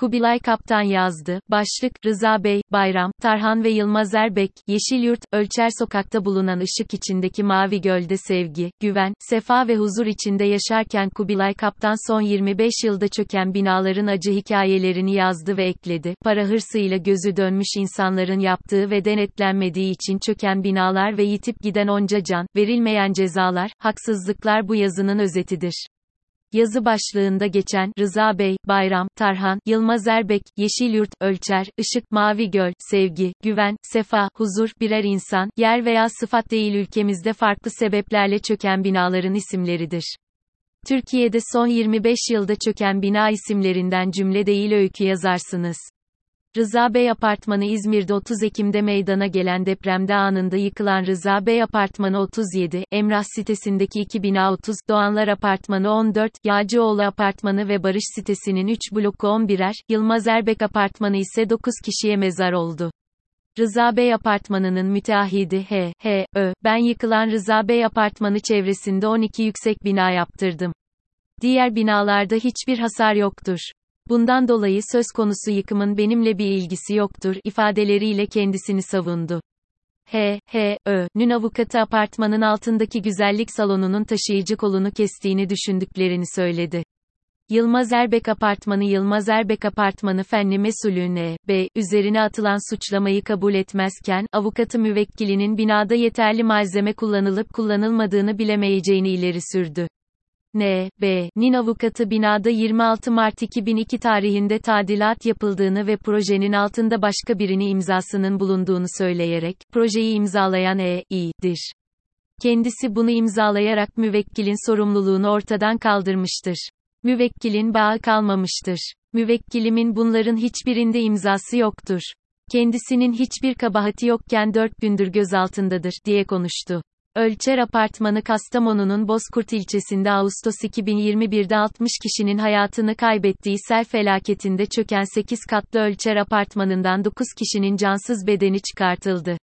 Kubilay Kaptan yazdı. Başlık, Rıza Bey, Bayram, Tarhan ve Yılmaz Erbek, Yeşilyurt, Ölçer Sokak'ta bulunan ışık içindeki Mavi Göl'de sevgi, güven, sefa ve huzur içinde yaşarken Kubilay Kaptan son 25 yılda çöken binaların acı hikayelerini yazdı ve ekledi. Para hırsıyla gözü dönmüş insanların yaptığı ve denetlenmediği için çöken binalar ve yitip giden onca can, verilmeyen cezalar, haksızlıklar bu yazının özetidir. Yazı başlığında geçen, Rıza Bey, Bayram, Tarhan, Yılmaz Erbek, Yeşilyurt, Ölçer, Işık, Mavi Göl, Sevgi, Güven, Sefa, Huzur, birer insan, yer veya sıfat değil ülkemizde farklı sebeplerle çöken binaların isimleridir. Türkiye'de son 25 yılda çöken bina isimlerinden cümle değil öykü yazarsınız. Rıza Bey Apartmanı İzmir'de 30 Ekim'de meydana gelen depremde anında yıkılan Rıza Bey Apartmanı 37, Emrah sitesindeki 2 bina 30, Doğanlar Apartmanı 14, Yağcıoğlu Apartmanı ve Barış sitesinin 3 bloku 11'er, Yılmaz Erbek Apartmanı ise 9 kişiye mezar oldu. Rıza Bey Apartmanı'nın müteahhidi H. H. Ö. Ben yıkılan Rıza Bey Apartmanı çevresinde 12 yüksek bina yaptırdım. Diğer binalarda hiçbir hasar yoktur. Bundan dolayı söz konusu yıkımın benimle bir ilgisi yoktur ifadeleriyle kendisini savundu. H. H. Ö. Nün avukatı apartmanın altındaki güzellik salonunun taşıyıcı kolunu kestiğini düşündüklerini söyledi. Yılmaz Erbek Apartmanı Yılmaz Erbek Apartmanı Fenli Mesulüne, B. Üzerine atılan suçlamayı kabul etmezken, avukatı müvekkilinin binada yeterli malzeme kullanılıp kullanılmadığını bilemeyeceğini ileri sürdü. N. Nin avukatı binada 26 Mart 2002 tarihinde tadilat yapıldığını ve projenin altında başka birini imzasının bulunduğunu söyleyerek, projeyi imzalayan E. İ'dir. Kendisi bunu imzalayarak müvekkilin sorumluluğunu ortadan kaldırmıştır. Müvekkilin bağı kalmamıştır. Müvekkilimin bunların hiçbirinde imzası yoktur. Kendisinin hiçbir kabahati yokken 4 gündür gözaltındadır, diye konuştu. Ölçer Apartmanı Kastamonu'nun Bozkurt ilçesinde Ağustos 2021'de 60 kişinin hayatını kaybettiği sel felaketinde çöken 8 katlı Ölçer Apartmanı'ndan 9 kişinin cansız bedeni çıkartıldı.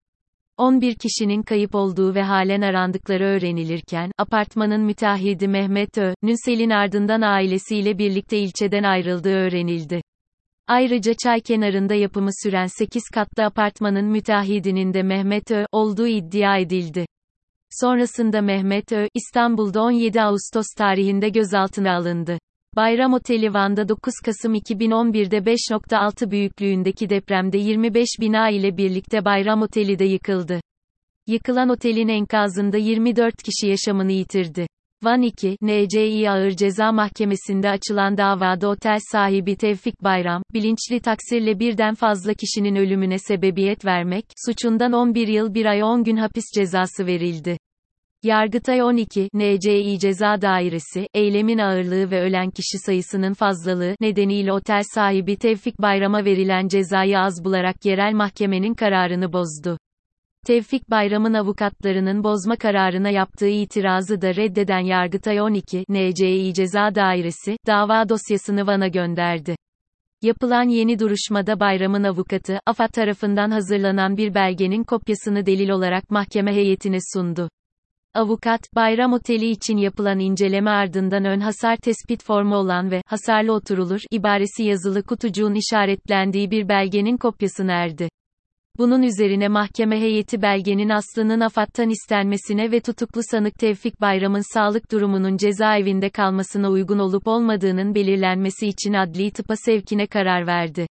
11 kişinin kayıp olduğu ve halen arandıkları öğrenilirken, apartmanın müteahhidi Mehmet Ö.'nün selin ardından ailesiyle birlikte ilçeden ayrıldığı öğrenildi. Ayrıca çay kenarında yapımı süren 8 katlı apartmanın müteahhidinin de Mehmet Ö. olduğu iddia edildi. Sonrasında Mehmet Ö, İstanbul'da 17 Ağustos tarihinde gözaltına alındı. Bayram Oteli Van'da 9 Kasım 2011'de 5.6 büyüklüğündeki depremde 25 bina ile birlikte Bayram Oteli de yıkıldı. Yıkılan otelin enkazında 24 kişi yaşamını yitirdi. Van 2, NCİ Ağır Ceza Mahkemesi'nde açılan davada otel sahibi Tevfik Bayram, bilinçli taksirle birden fazla kişinin ölümüne sebebiyet vermek, suçundan 11 yıl 1 ay 10 gün hapis cezası verildi. Yargıtay 12, NCİ Ceza Dairesi, eylemin ağırlığı ve ölen kişi sayısının fazlalığı nedeniyle otel sahibi Tevfik Bayram'a verilen cezayı az bularak yerel mahkemenin kararını bozdu. Tevfik Bayram'ın avukatlarının bozma kararına yaptığı itirazı da reddeden Yargıtay 12, NCİ Ceza Dairesi, dava dosyasını Van'a gönderdi. Yapılan yeni duruşmada Bayram'ın avukatı, AFAD tarafından hazırlanan bir belgenin kopyasını delil olarak mahkeme heyetine sundu. Avukat, Bayram Oteli için yapılan inceleme ardından ön hasar tespit formu olan ve hasarlı oturulur ibaresi yazılı kutucuğun işaretlendiği bir belgenin kopyasını erdi. Bunun üzerine mahkeme heyeti belgenin aslının AFAD'tan istenmesine ve tutuklu sanık Tevfik Bayram'ın sağlık durumunun cezaevinde kalmasına uygun olup olmadığının belirlenmesi için adli tıpa sevkine karar verdi.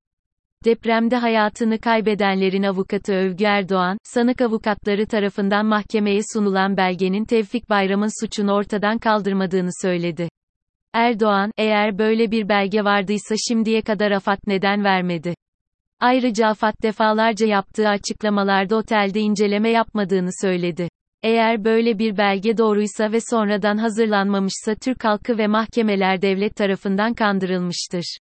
Depremde hayatını kaybedenlerin avukatı Övgü Erdoğan, sanık avukatları tarafından mahkemeye sunulan belgenin Tevfik Bayram'ın suçunu ortadan kaldırmadığını söyledi. Erdoğan, eğer böyle bir belge vardıysa şimdiye kadar AFAD neden vermedi? Ayrıca AFAD defalarca yaptığı açıklamalarda otelde inceleme yapmadığını söyledi. Eğer böyle bir belge doğruysa ve sonradan hazırlanmamışsa Türk halkı ve mahkemeler devlet tarafından kandırılmıştır.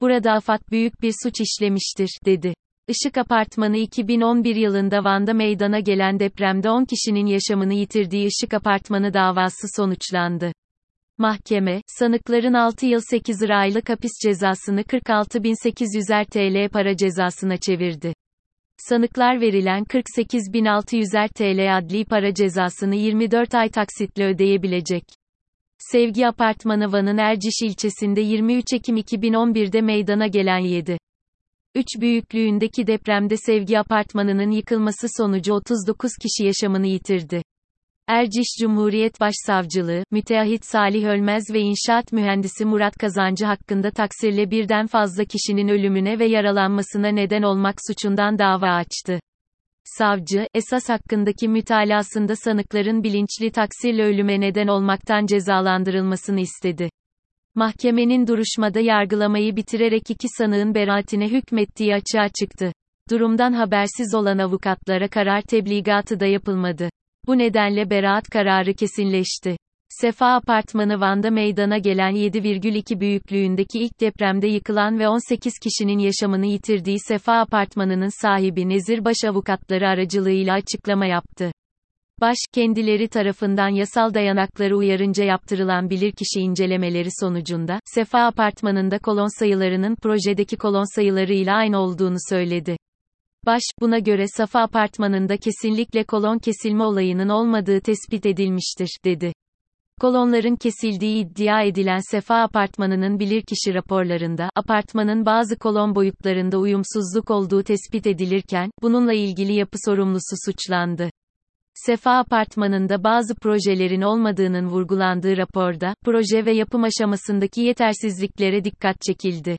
Burada AFAD büyük bir suç işlemiştir, dedi. Işık Apartmanı 2011 yılında Van'da meydana gelen depremde 10 kişinin yaşamını yitirdiği Işık Apartmanı davası sonuçlandı. Mahkeme, sanıkların 6 yıl 8 aylık hapis cezasını 46.800'er TL para cezasına çevirdi. Sanıklar verilen 48.600'er TL adli para cezasını 24 ay taksitle ödeyebilecek. Sevgi Apartmanı Van'ın Erciş ilçesinde 23 Ekim 2011'de meydana gelen 7. 3 büyüklüğündeki depremde Sevgi Apartmanı'nın yıkılması sonucu 39 kişi yaşamını yitirdi. Erciş Cumhuriyet Başsavcılığı, müteahhit Salih Ölmez ve inşaat mühendisi Murat Kazancı hakkında taksirle birden fazla kişinin ölümüne ve yaralanmasına neden olmak suçundan dava açtı. Savcı, esas hakkındaki mütalasında sanıkların bilinçli taksirle ölüme neden olmaktan cezalandırılmasını istedi. Mahkemenin duruşmada yargılamayı bitirerek iki sanığın beraatine hükmettiği açığa çıktı. Durumdan habersiz olan avukatlara karar tebligatı da yapılmadı. Bu nedenle beraat kararı kesinleşti. Sefa Apartmanı Van'da meydana gelen 7,2 büyüklüğündeki ilk depremde yıkılan ve 18 kişinin yaşamını yitirdiği Sefa Apartmanı'nın sahibi Nezirbaş avukatları aracılığıyla açıklama yaptı. Baş, kendileri tarafından yasal dayanakları uyarınca yaptırılan bilirkişi incelemeleri sonucunda, Sefa Apartmanı'nda kolon sayılarının projedeki kolon sayılarıyla aynı olduğunu söyledi. Baş, buna göre Safa Apartmanı'nda kesinlikle kolon kesilme olayının olmadığı tespit edilmiştir, dedi. Kolonların kesildiği iddia edilen Sefa Apartmanı'nın bilirkişi raporlarında, apartmanın bazı kolon boyutlarında uyumsuzluk olduğu tespit edilirken, bununla ilgili yapı sorumlusu suçlandı. Sefa Apartmanı'nda bazı projelerin olmadığının vurgulandığı raporda, proje ve yapım aşamasındaki yetersizliklere dikkat çekildi.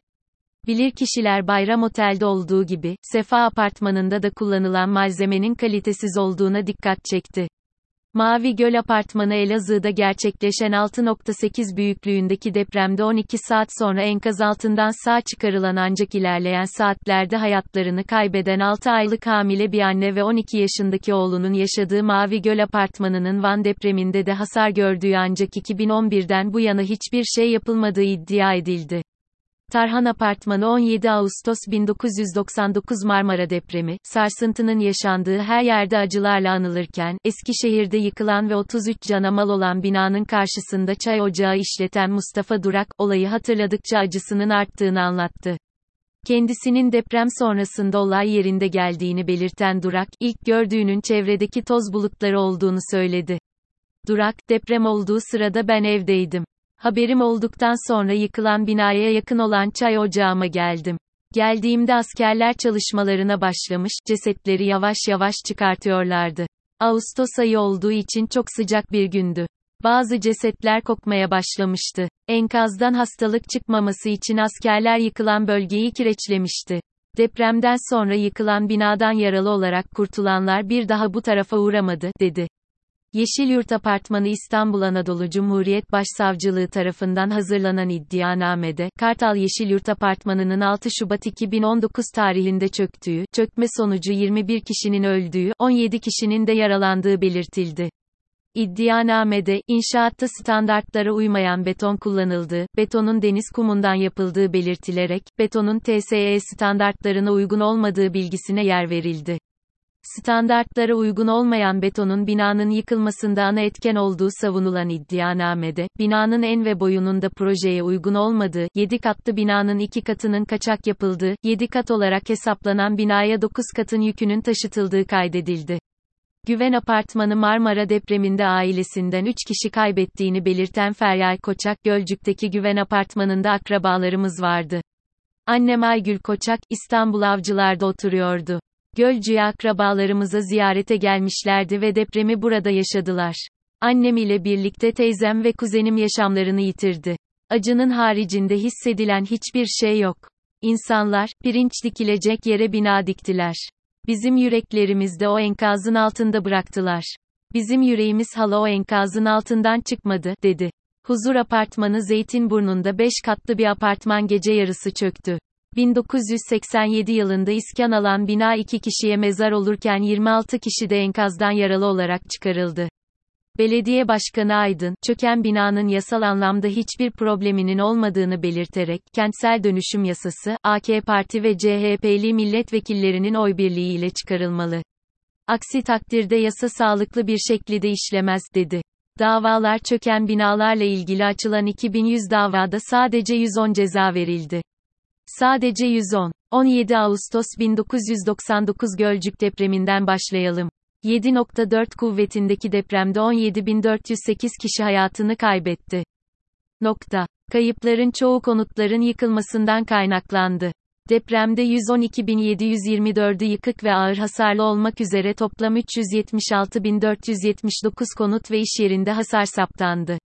Bilirkişiler Bayram Otel'de olduğu gibi, Sefa Apartmanı'nda da kullanılan malzemenin kalitesiz olduğuna dikkat çekti. Mavi Göl Apartmanı Elazığ'da gerçekleşen 6.8 büyüklüğündeki depremde 12 saat sonra enkaz altından sağ çıkarılan ancak ilerleyen saatlerde hayatlarını kaybeden 6 aylık hamile bir anne ve 12 yaşındaki oğlunun yaşadığı Mavi Göl Apartmanı'nın Van depreminde de hasar gördüğü ancak 2011'den bu yana hiçbir şey yapılmadığı iddia edildi. Tarhan Apartmanı 17 Ağustos 1999 Marmara depremi, sarsıntının yaşandığı her yerde acılarla anılırken, Eskişehir'de yıkılan ve 33 cana mal olan binanın karşısında çay ocağı işleten Mustafa Durak, olayı hatırladıkça acısının arttığını anlattı. Kendisinin deprem sonrasında olay yerinde geldiğini belirten Durak, ilk gördüğünün çevredeki toz bulutları olduğunu söyledi. Durak, deprem olduğu sırada ben evdeydim. Haberim olduktan sonra yıkılan binaya yakın olan çay ocağıma geldim. Geldiğimde askerler çalışmalarına başlamış, cesetleri yavaş yavaş çıkartıyorlardı. Ağustos ayı olduğu için çok sıcak bir gündü. Bazı cesetler kokmaya başlamıştı. Enkazdan hastalık çıkmaması için askerler yıkılan bölgeyi kireçlemişti. Depremden sonra yıkılan binadan yaralı olarak kurtulanlar bir daha bu tarafa uğramadı, dedi. Yeşilyurt Apartmanı İstanbul Anadolu Cumhuriyet Başsavcılığı tarafından hazırlanan iddianamede, Kartal Yeşilyurt Apartmanı'nın 6 Şubat 2019 tarihinde çöktüğü, çökme sonucu 21 kişinin öldüğü, 17 kişinin de yaralandığı belirtildi. İddianamede, inşaatta standartlara uymayan beton kullanıldığı, betonun deniz kumundan yapıldığı belirtilerek, betonun TSE standartlarına uygun olmadığı bilgisine yer verildi. Standartlara uygun olmayan betonun binanın yıkılmasında ana etken olduğu savunulan iddianamede, binanın en ve boyunun da projeye uygun olmadığı, 7 katlı binanın 2 katının kaçak yapıldığı, 7 kat olarak hesaplanan binaya 9 katın yükünün taşıtıldığı kaydedildi. Güven Apartmanı Marmara depreminde ailesinden 3 kişi kaybettiğini belirten Feryal Koçak, Gölcük'teki Güven Apartmanı'nda akrabalarımız vardı. Annem Aygül Koçak, İstanbul Avcılar'da oturuyordu. Gölcü'ye akrabalarımıza ziyarete gelmişlerdi ve depremi burada yaşadılar. Annem ile birlikte teyzem ve kuzenim yaşamlarını yitirdi. Acının haricinde hissedilen hiçbir şey yok. İnsanlar, pirinç dikilecek yere bina diktiler. Bizim yüreklerimiz de o enkazın altında bıraktılar. Bizim yüreğimiz hala o enkazın altından çıkmadı, dedi. Huzur apartmanı Zeytinburnu'nda 5 katlı bir apartman gece yarısı çöktü. 1987 yılında iskan alan bina iki kişiye mezar olurken 26 kişi de enkazdan yaralı olarak çıkarıldı. Belediye Başkanı Aydın, çöken binanın yasal anlamda hiçbir probleminin olmadığını belirterek, kentsel dönüşüm yasası, AK Parti ve CHP'li milletvekillerinin oy birliğiyle çıkarılmalı. Aksi takdirde yasa sağlıklı bir şekilde işlemez, dedi. Davalar çöken binalarla ilgili açılan 2100 davada sadece 110 ceza verildi. Sadece 110. 17 Ağustos 1999 Gölcük depreminden başlayalım. 7.4 kuvvetindeki depremde 17.408 kişi hayatını kaybetti. Nokta. Kayıpların çoğu konutların yıkılmasından kaynaklandı. Depremde 112.724'ü yıkık ve ağır hasarlı olmak üzere toplam 376.479 konut ve iş yerinde hasar saptandı.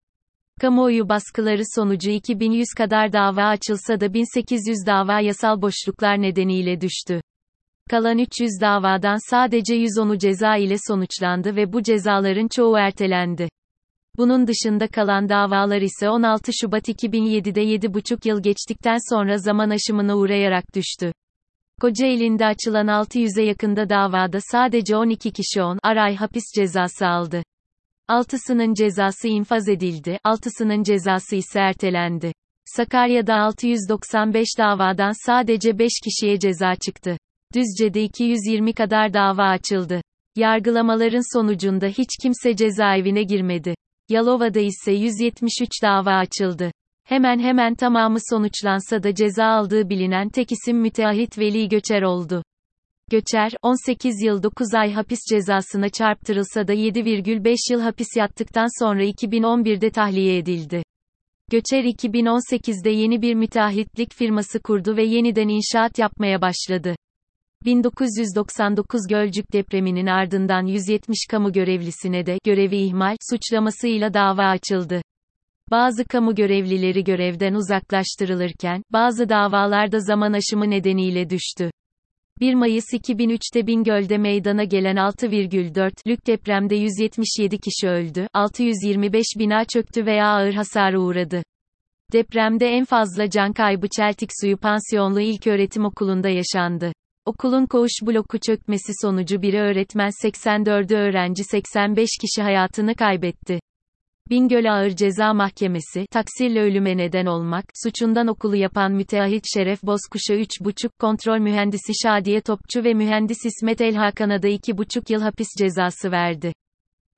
Kamuoyu baskıları sonucu 2100 kadar dava açılsa da 1800 dava yasal boşluklar nedeniyle düştü. Kalan 300 davadan sadece 110'u ceza ile sonuçlandı ve bu cezaların çoğu ertelendi. Bunun dışında kalan davalar ise 16 Şubat 2007'de 7,5 yıl geçtikten sonra zaman aşımına uğrayarak düştü. Kocaeli'nde açılan 600'e yakında davada sadece 12 kişi 10 aray hapis cezası aldı. 6'sının cezası infaz edildi, 6'sının cezası ise ertelendi. Sakarya'da 695 davadan sadece 5 kişiye ceza çıktı. Düzce'de 220 kadar dava açıldı. Yargılamaların sonucunda hiç kimse cezaevine girmedi. Yalova'da ise 173 dava açıldı. Hemen hemen tamamı sonuçlansa da ceza aldığı bilinen tek isim müteahhit Veli Göçer oldu. Göçer, 18 yıl 9 ay hapis cezasına çarptırılsa da 7,5 yıl hapis yattıktan sonra 2011'de tahliye edildi. Göçer 2018'de yeni bir müteahhitlik firması kurdu ve yeniden inşaat yapmaya başladı. 1999 Gölcük depreminin ardından 170 kamu görevlisine de görevi ihmal suçlamasıyla dava açıldı. Bazı kamu görevlileri görevden uzaklaştırılırken, bazı davalarda zaman aşımı nedeniyle düştü. 1 Mayıs 2003'te Bingöl'de meydana gelen 6,4'lük depremde 177 kişi öldü, 625 bina çöktü veya ağır hasara uğradı. Depremde en fazla can kaybı Çeltik Suyu Pansiyonlu İlköğretim Okulu'nda yaşandı. Okulun koğuş bloku çökmesi sonucu biri öğretmen 84'ü öğrenci 85 kişi hayatını kaybetti. Bingöl Ağır Ceza Mahkemesi, taksirle ölüme neden olmak, suçundan okulu yapan müteahhit Şeref Bozkuş'a 3,5, kontrol mühendisi Şadiye Topçu ve mühendis İsmet Elhakan'a da 2,5 yıl hapis cezası verdi.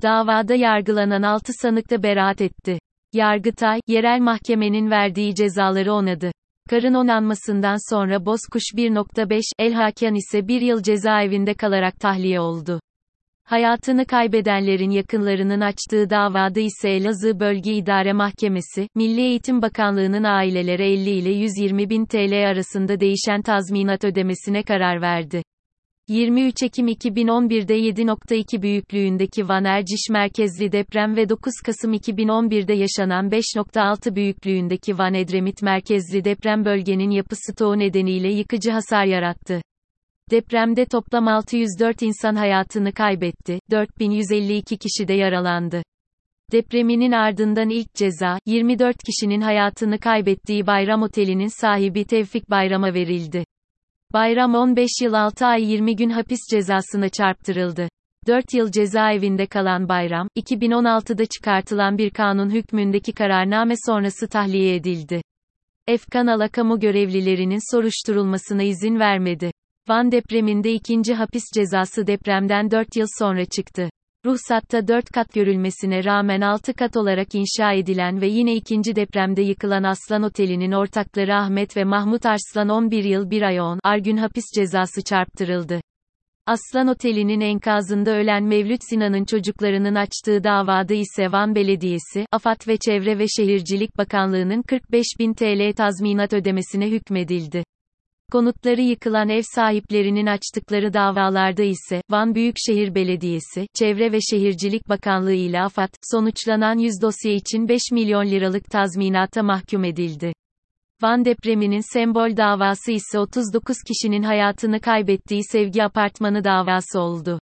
Davada yargılanan 6 sanık da beraat etti. Yargıtay, yerel mahkemenin verdiği cezaları onadı. Karın onanmasından sonra Bozkuş 1.5, Elhakan ise 1 yıl cezaevinde kalarak tahliye oldu. Hayatını kaybedenlerin yakınlarının açtığı davada ise Elazığ Bölge İdare Mahkemesi, Milli Eğitim Bakanlığı'nın ailelere 50 ile 120 bin TL arasında değişen tazminat ödemesine karar verdi. 23 Ekim 2011'de 7.2 büyüklüğündeki Van Erciş merkezli deprem ve 9 Kasım 2011'de yaşanan 5.6 büyüklüğündeki Van Edremit merkezli deprem bölgenin yapı stoğu nedeniyle yıkıcı hasar yarattı. Depremde toplam 604 insan hayatını kaybetti, 4152 kişi de yaralandı. Depreminin ardından ilk ceza, 24 kişinin hayatını kaybettiği Bayram Oteli'nin sahibi Tevfik Bayram'a verildi. Bayram 15 yıl 6 ay 20 gün hapis cezasına çarptırıldı. 4 yıl cezaevinde kalan Bayram, 2016'da çıkartılan bir kanun hükmündeki kararname sonrası tahliye edildi. Efkan kamu görevlilerinin soruşturulmasına izin vermedi. Van depreminde ikinci hapis cezası depremden 4 yıl sonra çıktı. Ruhsatta 4 kat görülmesine rağmen 6 kat olarak inşa edilen ve yine ikinci depremde yıkılan Aslan Oteli'nin ortakları Ahmet ve Mahmut Arslan 11 yıl 1 ay 10 ar gün hapis cezası çarptırıldı. Aslan Oteli'nin enkazında ölen Mevlüt Sinan'ın çocuklarının açtığı davada ise Van Belediyesi, AFAD ve Çevre ve Şehircilik Bakanlığı'nın 45 bin TL tazminat ödemesine hükmedildi. Konutları yıkılan ev sahiplerinin açtıkları davalarda ise, Van Büyükşehir Belediyesi, Çevre ve Şehircilik Bakanlığı ile AFAD, sonuçlanan 100 dosya için 5 milyon liralık tazminata mahkum edildi. Van depreminin sembol davası ise 39 kişinin hayatını kaybettiği Sevgi Apartmanı davası oldu.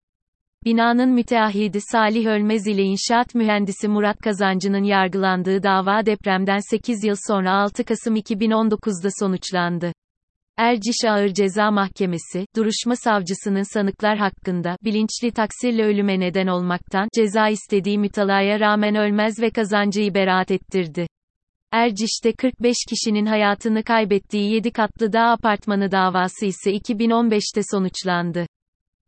Binanın müteahhidi Salih Ölmez ile inşaat mühendisi Murat Kazancı'nın yargılandığı dava depremden 8 yıl sonra 6 Kasım 2019'da sonuçlandı. Erciş Ağır Ceza Mahkemesi, duruşma savcısının sanıklar hakkında, bilinçli taksirle ölüme neden olmaktan, ceza istediği mütalaya rağmen ölmez ve kazancıyı beraat ettirdi. Erciş'te 45 kişinin hayatını kaybettiği 7 katlı dağ apartmanı davası ise 2015'te sonuçlandı.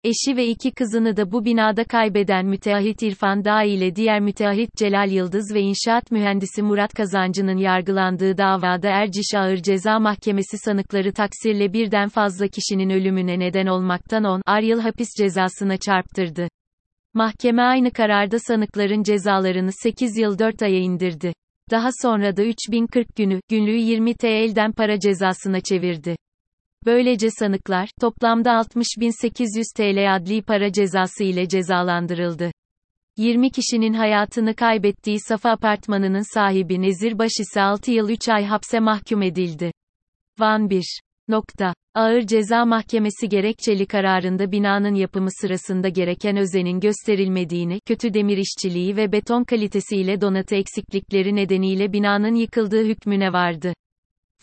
Eşi ve iki kızını da bu binada kaybeden müteahhit İrfan Dağ ile diğer müteahhit Celal Yıldız ve inşaat mühendisi Murat Kazancı'nın yargılandığı davada Erciş Ağır Ceza Mahkemesi sanıkları taksirle birden fazla kişinin ölümüne neden olmaktan 10 ar yıl hapis cezasına çarptırdı. Mahkeme aynı kararda sanıkların cezalarını 8 yıl 4 aya indirdi. Daha sonra da 3040 günü, günlüğü 20 TL'den para cezasına çevirdi. Böylece sanıklar, toplamda 60.800 TL adli para cezası ile cezalandırıldı. 20 kişinin hayatını kaybettiği Safa Apartmanı'nın sahibi Nezir Baş ise 6 yıl 3 ay hapse mahkum edildi. Van 1. Nokta. Ağır Ceza Mahkemesi gerekçeli kararında binanın yapımı sırasında gereken özenin gösterilmediğini, kötü demir işçiliği ve beton kalitesiyle donatı eksiklikleri nedeniyle binanın yıkıldığı hükmüne vardı.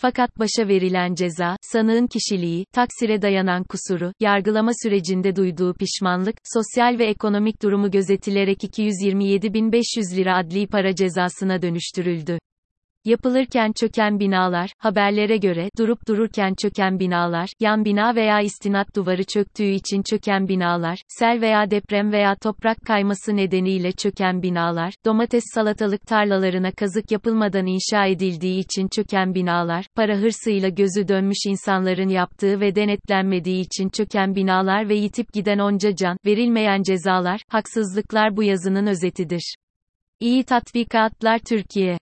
Fakat başa verilen ceza, sanığın kişiliği, taksire dayanan kusuru, yargılama sürecinde duyduğu pişmanlık, sosyal ve ekonomik durumu gözetilerek 227.500 lira adli para cezasına dönüştürüldü. Yapılırken çöken binalar, haberlere göre, durup dururken çöken binalar, yan bina veya istinat duvarı çöktüğü için çöken binalar, sel veya deprem veya toprak kayması nedeniyle çöken binalar, domates salatalık tarlalarına kazık yapılmadan inşa edildiği için çöken binalar, para hırsıyla gözü dönmüş insanların yaptığı ve denetlenmediği için çöken binalar ve yitip giden onca can, verilmeyen cezalar, haksızlıklar bu yazının özetidir. İyi tatbikatlar Türkiye